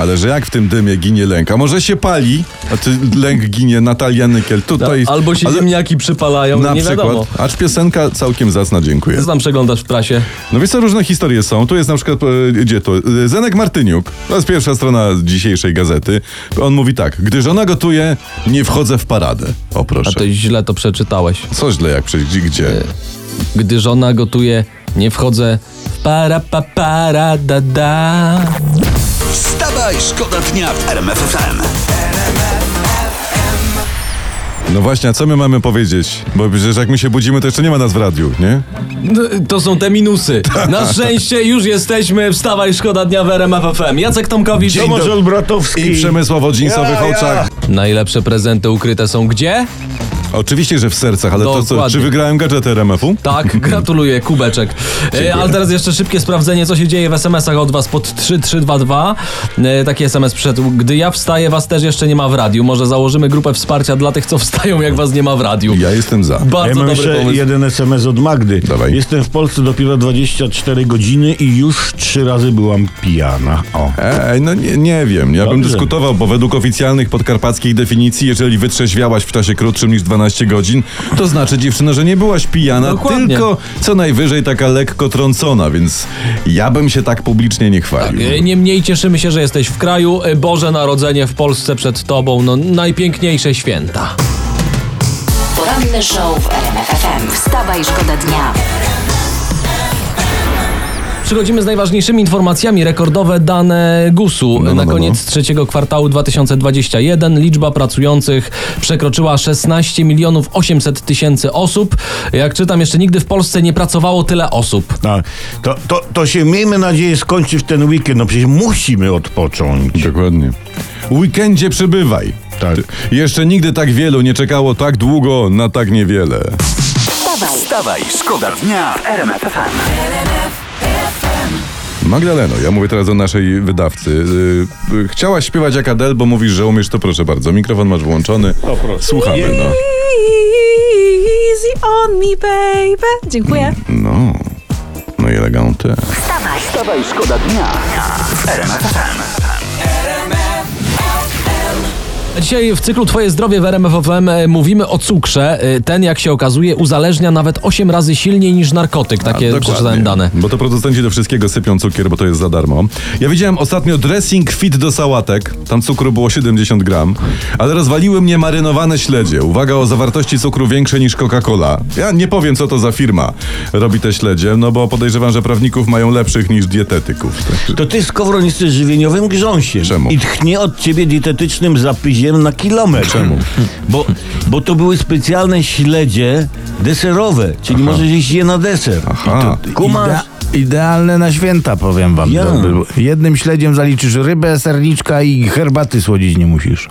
Ale że jak w tym dymie ginie lęk? A może się pali? A ty lęk ginie Natalia Nykiel. Tutaj. Albo się ale ziemniaki przypalają, Na nie przykład. wiadomo. Acz piosenka całkiem zacna, dziękuję. Znam przeglądasz w prasie. No wiesz co, różne historie są. Tu jest na przykład, e, gdzie to? E, Zenek Martyniuk, to jest pierwsza strona dzisiejszej gazety. On mówi tak, gdy żona gotuje, nie wchodzę w paradę. O A proszę. to źle to przeczytałeś. Co źle jak przejść, gdzie? Gdy żona gotuje, nie wchodzę w para pa para da da. Wstawaj, szkoda dnia w RMF FM. No właśnie, a co my mamy powiedzieć? Bo przecież jak my się budzimy, to jeszcze nie ma nas w radiu, nie? No, To są te minusy. Na szczęście już jesteśmy. Wstawaj, szkoda dnia w RMF FM. Jacek Tomkowicz. Dzień Tomasz Olbratowski. I Przemysław o dżinsowych Ja, ja. oczach. Najlepsze prezenty ukryte są gdzie? Oczywiście, że w sercach, ale to co, Dokładnie. czy wygrałem gadżet RMF-u? Tak, gratuluję, kubeczek. E, ale teraz jeszcze szybkie sprawdzenie, co się dzieje w SMS-ach od was pod 3322. E, taki SMS przyszedł. Gdy ja wstaję, was też jeszcze nie ma w radiu. Może założymy grupę wsparcia dla tych, co wstają, jak was nie ma w radiu. Ja jestem za. Ja Bardzo mam dobry jeszcze pomysł. jeden SMS od Magdy. Dawaj. Jestem w Polsce dopiero 24 godziny i już trzy razy byłam pijana. O. Ej, no nie, nie wiem. Ja bym Dobrze. dyskutował, bo według oficjalnych podkarpackich definicji, jeżeli wytrzeźwiałaś w czasie krótszym niż 12 godzin, to znaczy dziewczyno, że nie byłaś pijana, Dokładnie. tylko co najwyżej taka lekko trącona, więc ja bym się tak publicznie nie chwalił. E, Niemniej cieszymy się, że jesteś w kraju. E, Boże Narodzenie w Polsce przed tobą. No, najpiękniejsze święta. Poranny show w RMF FM. Wstawaj, szkoda dnia. Przychodzimy z najważniejszymi informacjami. Rekordowe dane GUS-u. No, no, Na no, koniec trzeciego kwartału 2021 liczba pracujących przekroczyła 16 milionów 800 tysięcy osób. Jak czytam, jeszcze nigdy w Polsce nie pracowało tyle osób. Tak. To, to, to się, miejmy nadzieję, skończy w ten weekend. No przecież musimy odpocząć. Dokładnie. W weekendzie przybywaj. Tak. Jeszcze nigdy tak wielu nie czekało tak długo na tak niewiele. Wstawaj, Wstawaj, szkoda dnia w RMF FM. Magdaleno, ja mówię teraz o naszej wydawcy. Yy, yy, chciałaś śpiewać jak Adele, bo mówisz, że umiesz, to proszę bardzo. Mikrofon masz włączony. O, proszę. Słuchamy, no. Easy on me, baby. Dziękuję. No. No i elegante. wstawaj, Wstawaj, szkoda dnia Dzisiaj w cyklu Twoje zdrowie w RMF FM e, mówimy o cukrze. E, Ten, jak się okazuje, uzależnia nawet 8 razy silniej niż narkotyk. Takie Dokładnie. przeczytałem dane. Bo to producenci do wszystkiego sypią cukier, bo to jest za darmo. Ja widziałem ostatnio dressing fit do sałatek. Tam cukru było 70 gram. Ale rozwaliły mnie marynowane śledzie. Uwaga o zawartości cukru większe niż Coca-Cola. Ja nie powiem, co to za firma robi te śledzie, no bo podejrzewam, że prawników mają lepszych niż dietetyków. To ty, Skowron, jesteś żywieniowym grząsiem. Czemu? I tchnie od ciebie dietetycznym zapyziem na kilometr. Czemu? Bo, bo to były specjalne śledzie deserowe, czyli możesz iść je na deser. Aha. I to, kumasz? Idea- idealne na święta, powiem wam. Ja. Jednym śledziem zaliczysz rybę, serniczka i herbaty słodzić nie musisz.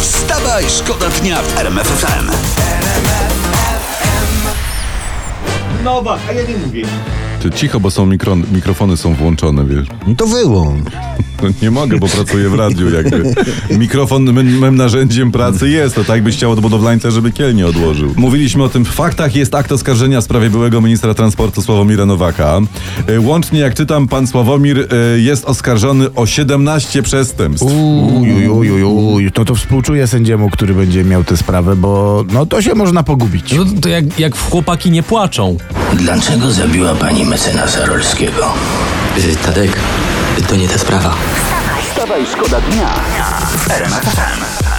Wstawaj, szkoda dnia w RMF FM. Nowa, a ja nie mówię. Ty cicho, bo są mikro, mikrofony są włączone, wiesz. No to wyłącz. No nie mogę, bo pracuję w radiu jakby. Mikrofon mym, mym narzędziem pracy jest, to tak byś chciał od budowlańca, żeby kiel nie odłożył. Mówiliśmy o tym w faktach. Jest akt oskarżenia w sprawie byłego ministra transportu Sławomira Nowaka. E, Łącznie, jak czytam, pan Sławomir e, jest oskarżony o 17 przestępstw. Uj, uj, uj, uj. To to współczuję sędziemu, który będzie miał tę sprawę, bo no to się można pogubić. No to jak, jak w chłopaki nie płaczą. Dlaczego zabiła pani mecenasa Rolskiego? Y, Tadek, to nie ta sprawa. Wstawaj, szkoda dnia w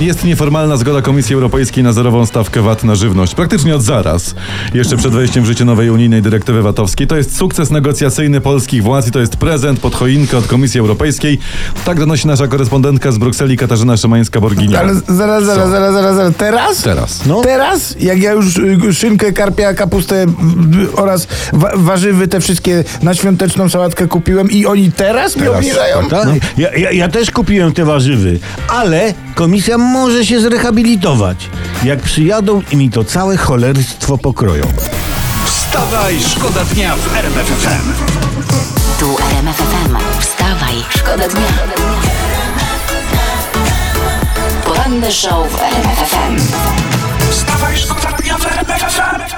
Jest nieformalna zgoda Komisji Europejskiej na zerową stawkę VAT na żywność. Praktycznie od zaraz. Jeszcze przed wejściem w życie nowej unijnej dyrektywy VAT-owskiej. To jest sukces negocjacyjny polskich władz i to jest prezent pod choinkę od Komisji Europejskiej. Tak donosi nasza korespondentka z Brukseli Katarzyna Szymańska-Borginia. Ale zaraz, zaraz, zaraz, zaraz, zaraz. Teraz? Teraz. No. Teraz? Jak ja już y, szynkę, karpia, kapustę y, oraz wa- warzywy, te wszystkie na świąteczną sałatkę kupiłem i oni teraz mi Teraz. obniżają? Tak? Ja, ja, ja też kupiłem te warzywy, ale komisja może się zrehabilitować, jak przyjadą i mi to całe cholerstwo pokroją. Wstawaj, szkoda dnia w RMFFM. Tu RMFFM. Wstawaj, szkoda dnia. Poranny show w RMFFM. Wstawaj, szkoda dnia w RMFFM.